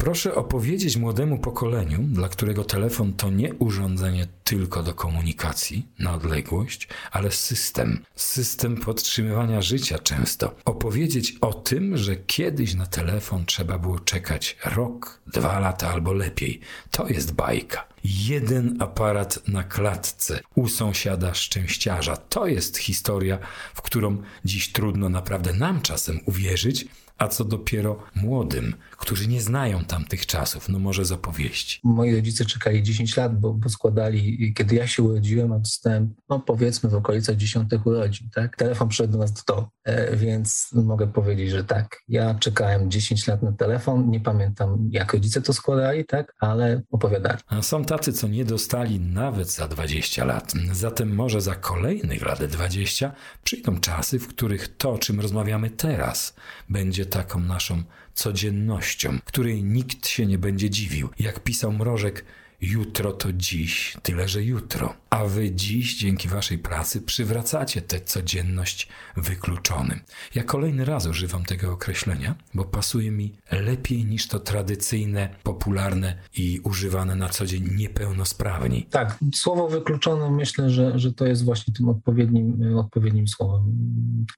Proszę opowiedzieć młodemu pokoleniu, dla którego telefon to nie urządzenie tylko do komunikacji na odległość, ale system, system podtrzymywania życia często. Opowiedzieć o tym, że kiedyś na telefon trzeba było czekać rok, dwa lata albo lepiej. To jest bajka. Jeden aparat na klatce u sąsiada szczęściarza. To jest historia, w którą dziś trudno naprawdę nam czasem uwierzyć, a co dopiero młodym, którzy nie znają tamtych czasów, no może z opowieści. Moi rodzice czekali 10 lat, bo, bo składali, kiedy ja się urodziłem, dostałem, no powiedzmy w okolicach 10 urodzin, tak? Telefon przyszedł do nas do domu, e, więc mogę powiedzieć, że tak. Ja czekałem 10 lat na telefon, nie pamiętam jak rodzice to składali, tak? Ale opowiadali. A są tacy, co nie dostali nawet za 20 lat. Zatem może za kolejnych lat 20 przyjdą czasy, w których to, czym rozmawiamy teraz, będzie taką naszą codziennością, której nikt się nie będzie dziwił. Jak pisał Mrożek, jutro to dziś, tyle że jutro. A wy dziś, dzięki waszej pracy, przywracacie tę codzienność wykluczonym. Ja kolejny raz używam tego określenia, bo pasuje mi lepiej niż to tradycyjne, popularne i używane na co dzień niepełnosprawni. Tak, słowo wykluczone myślę, że, że to jest właśnie tym odpowiednim, odpowiednim słowem.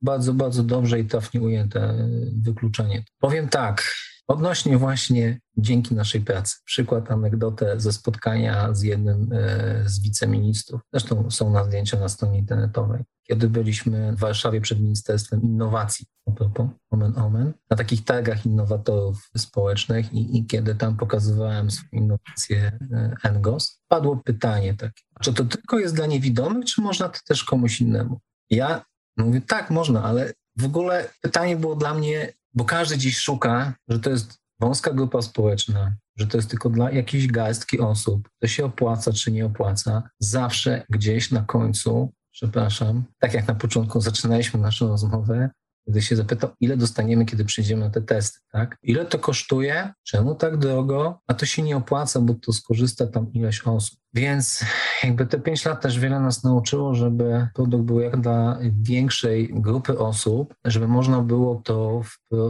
Bardzo, bardzo dobrze i trafnie ujęte wykluczenie. Powiem tak, Odnośnie właśnie dzięki naszej pracy. Przykład, anegdotę ze spotkania z jednym e, z wiceministrów. Zresztą są na zdjęcia na stronie internetowej. Kiedy byliśmy w Warszawie przed Ministerstwem Innowacji, a propos, omen omen, na takich targach innowatorów społecznych i, i kiedy tam pokazywałem swoje innowacje e, NGOS, padło pytanie takie, czy to tylko jest dla niewidomych, czy można to też komuś innemu? Ja mówię, tak, można, ale w ogóle pytanie było dla mnie bo każdy dziś szuka, że to jest wąska grupa społeczna, że to jest tylko dla jakiejś garstki osób, to się opłaca czy nie opłaca. Zawsze gdzieś na końcu, przepraszam, tak jak na początku zaczynaliśmy naszą rozmowę, gdy się zapytał, ile dostaniemy, kiedy przyjdziemy na te testy, tak? Ile to kosztuje? Czemu tak drogo? A to się nie opłaca, bo to skorzysta tam ileś osób. Więc jakby te pięć lat też wiele nas nauczyło, żeby produkt był jak dla większej grupy osób, żeby można było to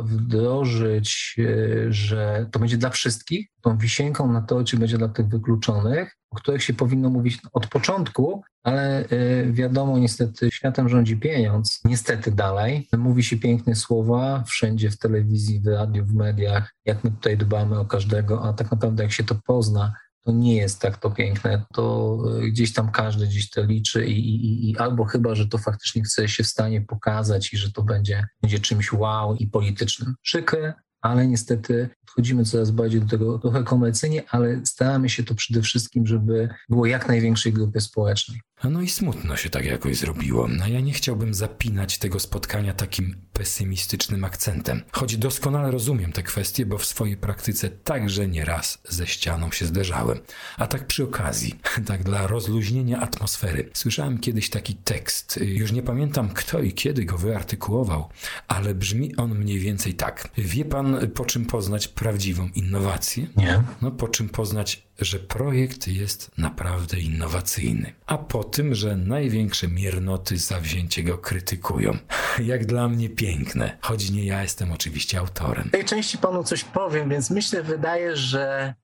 wdrożyć, e, że to będzie dla wszystkich. Tą wisienką na torcie będzie dla tych wykluczonych, o których się powinno mówić od początku, ale e, wiadomo, niestety światem rządzi pieniądz. Niestety dalej. Mówi się piękne słowa wszędzie w telewizji, w radiu, w mediach, jak my tutaj dbamy o każdego, a tak naprawdę jak się to pozna, to nie jest tak to piękne. To e, gdzieś tam każdy gdzieś to liczy i, i, i, albo chyba, że to faktycznie chce się w stanie pokazać i że to będzie, będzie czymś wow i politycznym. Przykre, ale niestety podchodzimy coraz bardziej do tego trochę komercyjnie, ale staramy się to przede wszystkim, żeby było jak największej grupie społecznej. No i smutno się tak jakoś zrobiło. No ja nie chciałbym zapinać tego spotkania takim pesymistycznym akcentem. Choć doskonale rozumiem te kwestie, bo w swojej praktyce także nieraz ze ścianą się zderzałem. A tak przy okazji, tak dla rozluźnienia atmosfery, słyszałem kiedyś taki tekst. Już nie pamiętam kto i kiedy go wyartykułował, ale brzmi on mniej więcej tak. Wie pan po czym poznać prawdziwą innowację? Nie. No po czym poznać że projekt jest naprawdę innowacyjny, a po tym, że największe miernoty zawzięcie go krytykują. Jak dla mnie piękne, choć nie ja jestem oczywiście autorem. W tej części panu coś powiem, więc myślę, wydaje, że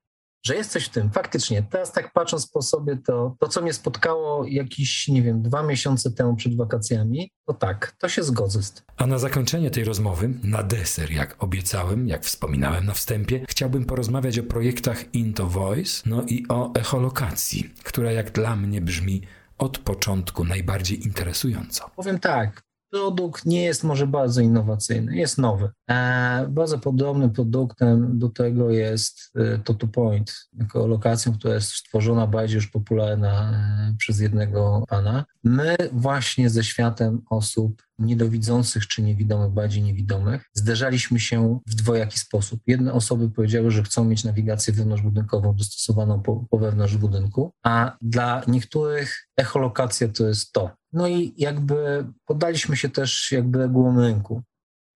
że jest coś w tym. Faktycznie, teraz tak patrząc po sobie, to, to co mnie spotkało jakieś, nie wiem, dwa miesiące temu przed wakacjami, to tak, to się zgodzę z tym. A na zakończenie tej rozmowy, na deser, jak obiecałem, jak wspominałem na wstępie, chciałbym porozmawiać o projektach Into Voice, no i o echolokacji, która jak dla mnie brzmi od początku najbardziej interesująco. Powiem tak, produkt nie jest może bardzo innowacyjny, jest nowy. E, bardzo podobnym produktem do tego jest e, to Point, jako lokacją, która jest stworzona bardziej już popularna e, przez jednego pana. My właśnie ze światem osób niedowidzących czy niewidomych, bardziej niewidomych, zderzaliśmy się w dwojaki sposób. Jedne osoby powiedziały, że chcą mieć nawigację wewnątrzbudynkową dostosowaną po, po wewnątrz budynku, a dla niektórych echolokacja to jest to. No i jakby poddaliśmy się też jakby regułom rynku.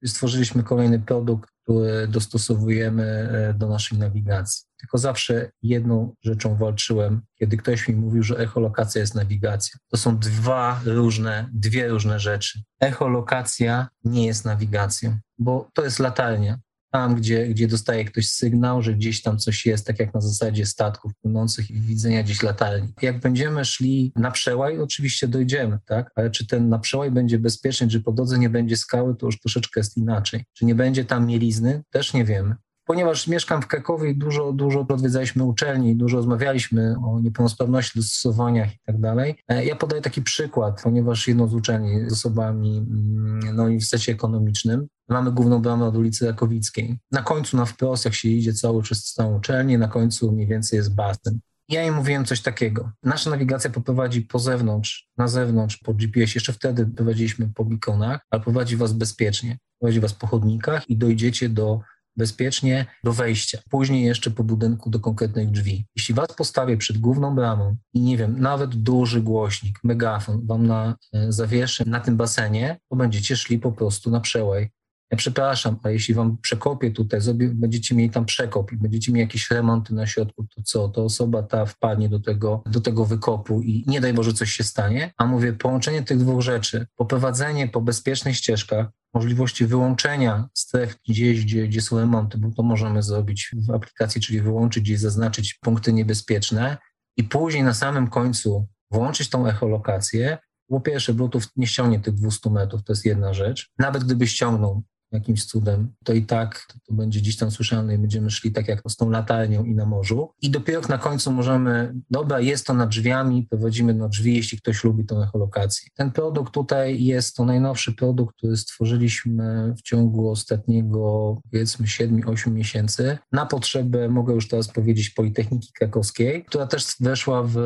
Stworzyliśmy kolejny produkt, który dostosowujemy e, do naszej nawigacji. Tylko zawsze jedną rzeczą walczyłem, kiedy ktoś mi mówił, że echolokacja jest nawigacja. To są dwa różne, dwie różne rzeczy. Echolokacja nie jest nawigacją, bo to jest latarnia tam, gdzie, gdzie dostaje ktoś sygnał, że gdzieś tam coś jest, tak jak na zasadzie statków płynących i widzenia gdzieś latarni. Jak będziemy szli na przełaj, oczywiście dojdziemy, tak? Ale czy ten na przełaj będzie bezpieczny, czy po drodze nie będzie skały, to już troszeczkę jest inaczej. Czy nie będzie tam mielizny, też nie wiemy ponieważ mieszkam w Krakowie i dużo, dużo odwiedzaliśmy uczelni, dużo rozmawialiśmy o niepełnosprawności, dostosowaniach i tak dalej. E, ja podaję taki przykład, ponieważ jedną z uczelni z osobami mm, na Uniwersytecie Ekonomicznym mamy główną bramę od ulicy Rakowickiej. Na końcu na wprost, jak się idzie cały przez całą uczelnię, na końcu mniej więcej jest basen. Ja im mówiłem coś takiego. Nasza nawigacja poprowadzi po zewnątrz, na zewnątrz, po GPS. Jeszcze wtedy prowadziliśmy po beaconach, ale prowadzi was bezpiecznie. Prowadzi was po chodnikach i dojdziecie do bezpiecznie do wejścia. Później jeszcze po budynku do konkretnych drzwi. Jeśli was postawię przed główną bramą i nie wiem, nawet duży głośnik, megafon wam na, e, zawieszę na tym basenie, to będziecie szli po prostu na przełaj. Przepraszam, a jeśli wam przekopię tutaj, będziecie mieli tam przekop i będziecie mieli jakieś remonty na środku, to co? To osoba ta wpadnie do tego, do tego wykopu i nie daj Boże coś się stanie. A mówię, połączenie tych dwóch rzeczy, poprowadzenie po bezpiecznych ścieżkach, możliwości wyłączenia stref gdzieś, gdzie, gdzie są remonty, bo to możemy zrobić w aplikacji, czyli wyłączyć i zaznaczyć punkty niebezpieczne i później na samym końcu włączyć tą echolokację. Po pierwsze, Bluetooth nie ściągnie tych 200 metrów, to jest jedna rzecz. Nawet gdyby ściągnął, jakimś cudem, to i tak to, to będzie gdzieś tam słyszalne i będziemy szli tak jak z tą latarnią i na morzu. I dopiero na końcu możemy, dobra, jest to nad drzwiami, prowadzimy na drzwi, jeśli ktoś lubi tą echolokację. Ten produkt tutaj jest to najnowszy produkt, który stworzyliśmy w ciągu ostatniego, powiedzmy, 7-8 miesięcy na potrzebę, mogę już teraz powiedzieć, Politechniki Krakowskiej, która też weszła w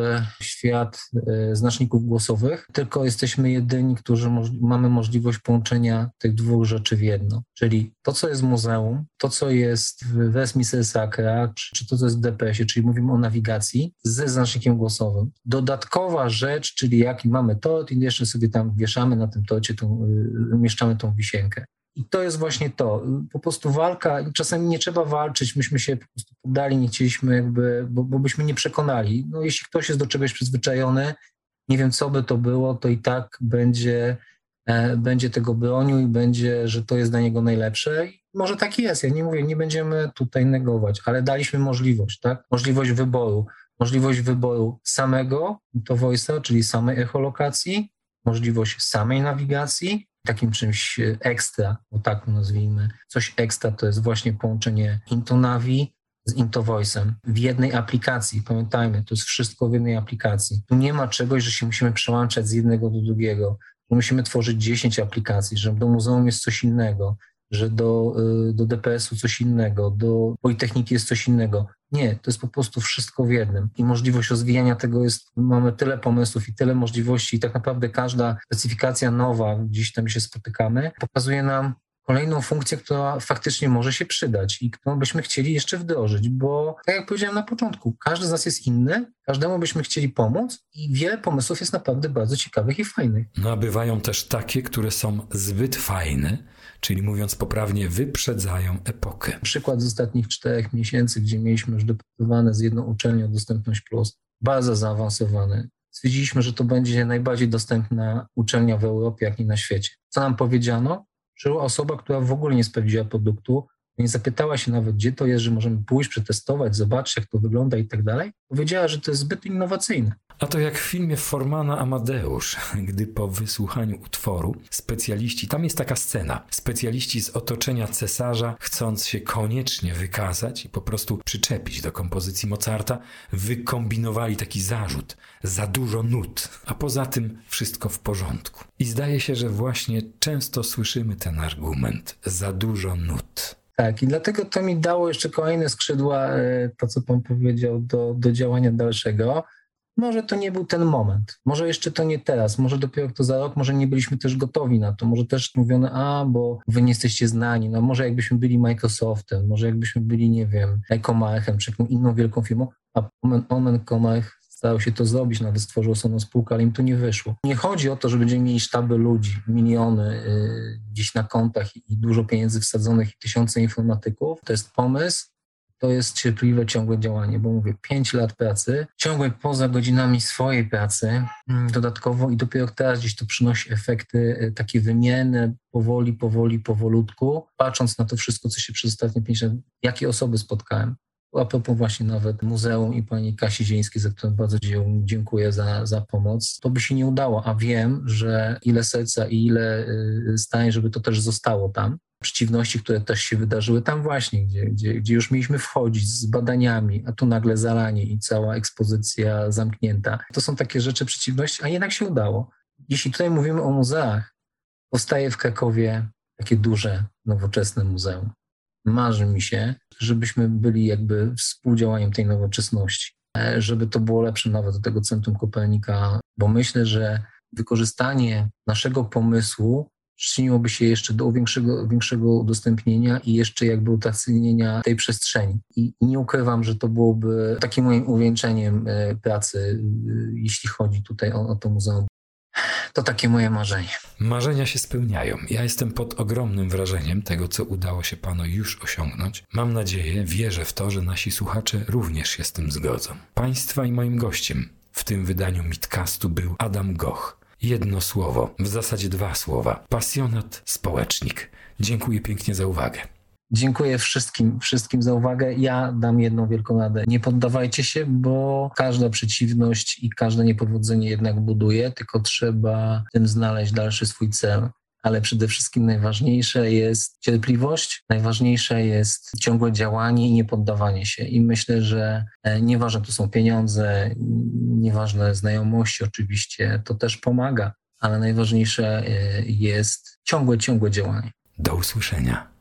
świat e, znaczników głosowych, tylko jesteśmy jedyni, którzy mamy możliwość połączenia tych dwóch rzeczy w jedno. Czyli to, co jest w muzeum, to, co jest w Westminster Sacra, czy, czy to, co jest w DPS-ie, czyli mówimy o nawigacji ze znacznikiem głosowym. Dodatkowa rzecz, czyli jaki mamy tort i jeszcze sobie tam wieszamy na tym torcie, tą, y, umieszczamy tą wisienkę. I to jest właśnie to. Po prostu walka, czasami nie trzeba walczyć, myśmy się po prostu poddali, nie chcieliśmy jakby, bo, bo byśmy nie przekonali. No jeśli ktoś jest do czegoś przyzwyczajony, nie wiem co by to było, to i tak będzie będzie tego bronił i będzie, że to jest dla niego najlepsze. I może tak jest, ja nie mówię, nie będziemy tutaj negować, ale daliśmy możliwość, tak? Możliwość wyboru. Możliwość wyboru samego to voice'a, czyli samej echolokacji, możliwość samej nawigacji, takim czymś ekstra, bo tak nazwijmy. Coś ekstra to jest właśnie połączenie Intonavi z IntoVoice'em w jednej aplikacji. Pamiętajmy, to jest wszystko w jednej aplikacji. Tu nie ma czegoś, że się musimy przełączać z jednego do drugiego. Tu musimy tworzyć 10 aplikacji, że do muzeum jest coś innego, że do, y, do DPS-u coś innego, do Politechniki jest coś innego. Nie, to jest po prostu wszystko w jednym. I możliwość rozwijania tego jest, mamy tyle pomysłów i tyle możliwości i tak naprawdę każda specyfikacja nowa, gdzieś tam się spotykamy, pokazuje nam kolejną funkcję, która faktycznie może się przydać i którą byśmy chcieli jeszcze wdrożyć, bo tak jak powiedziałem na początku, każdy z nas jest inny, każdemu byśmy chcieli pomóc i wiele pomysłów jest naprawdę bardzo ciekawych i fajnych. No a bywają też takie, które są zbyt fajne, czyli mówiąc poprawnie, wyprzedzają epokę. Przykład z ostatnich czterech miesięcy, gdzie mieliśmy już dopracowane z jedną uczelnią Dostępność Plus, bardzo zaawansowany. Stwierdziliśmy, że to będzie najbardziej dostępna uczelnia w Europie, jak i na świecie. Co nam powiedziano? Przyszła osoba, która w ogóle nie sprawdziła produktu, nie zapytała się nawet, gdzie to jest, że możemy pójść, przetestować, zobaczyć, jak to wygląda i tak dalej. Powiedziała, że to jest zbyt innowacyjne. A to jak w filmie Formana Amadeusz, gdy po wysłuchaniu utworu specjaliści, tam jest taka scena, specjaliści z otoczenia cesarza, chcąc się koniecznie wykazać i po prostu przyczepić do kompozycji Mozarta, wykombinowali taki zarzut, za dużo nut, a poza tym wszystko w porządku. I zdaje się, że właśnie często słyszymy ten argument, za dużo nut. Tak, i dlatego to mi dało jeszcze kolejne skrzydła, e, to co pan powiedział, do, do działania dalszego. Może to nie był ten moment, może jeszcze to nie teraz, może dopiero to za rok, może nie byliśmy też gotowi na to, może też mówiono, a bo wy nie jesteście znani, no może jakbyśmy byli Microsoftem, może jakbyśmy byli, nie wiem, Ecomarchem czy jakąś inną wielką firmą, a Omen Comarch starał się to zrobić, nawet stworzył osobną spółkę, ale im to nie wyszło. Nie chodzi o to, że będziemy mieli sztaby ludzi, miliony y, gdzieś na kontach i dużo pieniędzy wsadzonych i tysiące informatyków. To jest pomysł, to jest cierpliwe, ciągłe działanie, bo mówię, pięć lat pracy, ciągłe poza godzinami swojej pracy, mm, dodatkowo i dopiero teraz gdzieś to przynosi efekty y, takie wymienne, powoli, powoli, powolutku, patrząc na to wszystko, co się przez ostatnie pięć lat, jakie osoby spotkałem, a propos właśnie nawet muzeum i pani Kasi Zieńskiej, za którą bardzo dziękuję za, za pomoc, to by się nie udało, a wiem, że ile serca i ile y, stań, żeby to też zostało tam. Przeciwności, które też się wydarzyły tam właśnie, gdzie, gdzie, gdzie już mieliśmy wchodzić z badaniami, a tu nagle zalanie i cała ekspozycja zamknięta. To są takie rzeczy, przeciwności, a jednak się udało. Jeśli tutaj mówimy o muzeach, powstaje w Krakowie takie duże, nowoczesne muzeum. Marzy mi się, żebyśmy byli jakby współdziałaniem tej nowoczesności, e, żeby to było lepsze nawet do tego Centrum Kopernika, bo myślę, że wykorzystanie naszego pomysłu przyczyniłoby się jeszcze do większego, większego udostępnienia i jeszcze jakby utacnienia tej przestrzeni. I, nie ukrywam, że to byłoby takim moim uwieńczeniem e, pracy, e, jeśli chodzi tutaj o, o to muzeum. To takie moje marzenie. Marzenia się spełniają. Ja jestem pod ogromnym wrażeniem tego, co udało się panu już osiągnąć. Mam nadzieję, wierzę w to, że nasi słuchacze również się z tym zgodzą. Państwa i moim gościem w tym wydaniu Mitcastu był Adam Goch. Jedno słowo, w zasadzie dwa słowa. Pasjonat, społecznik. Dziękuję pięknie za uwagę. Dziękuję wszystkim, wszystkim za uwagę. Ja dam jedną wielką radę. Nie poddawajcie się, bo każda przeciwność i każde niepowodzenie jednak buduje, tylko trzeba tym znaleźć dalszy swój cel. Ale przede wszystkim najważniejsze jest cierpliwość, najważniejsze jest ciągłe działanie i nie poddawanie się. I myślę, że e, nieważne to są pieniądze, nieważne znajomości, oczywiście, to też pomaga, ale najważniejsze e, jest ciągłe, ciągłe działanie. Do usłyszenia.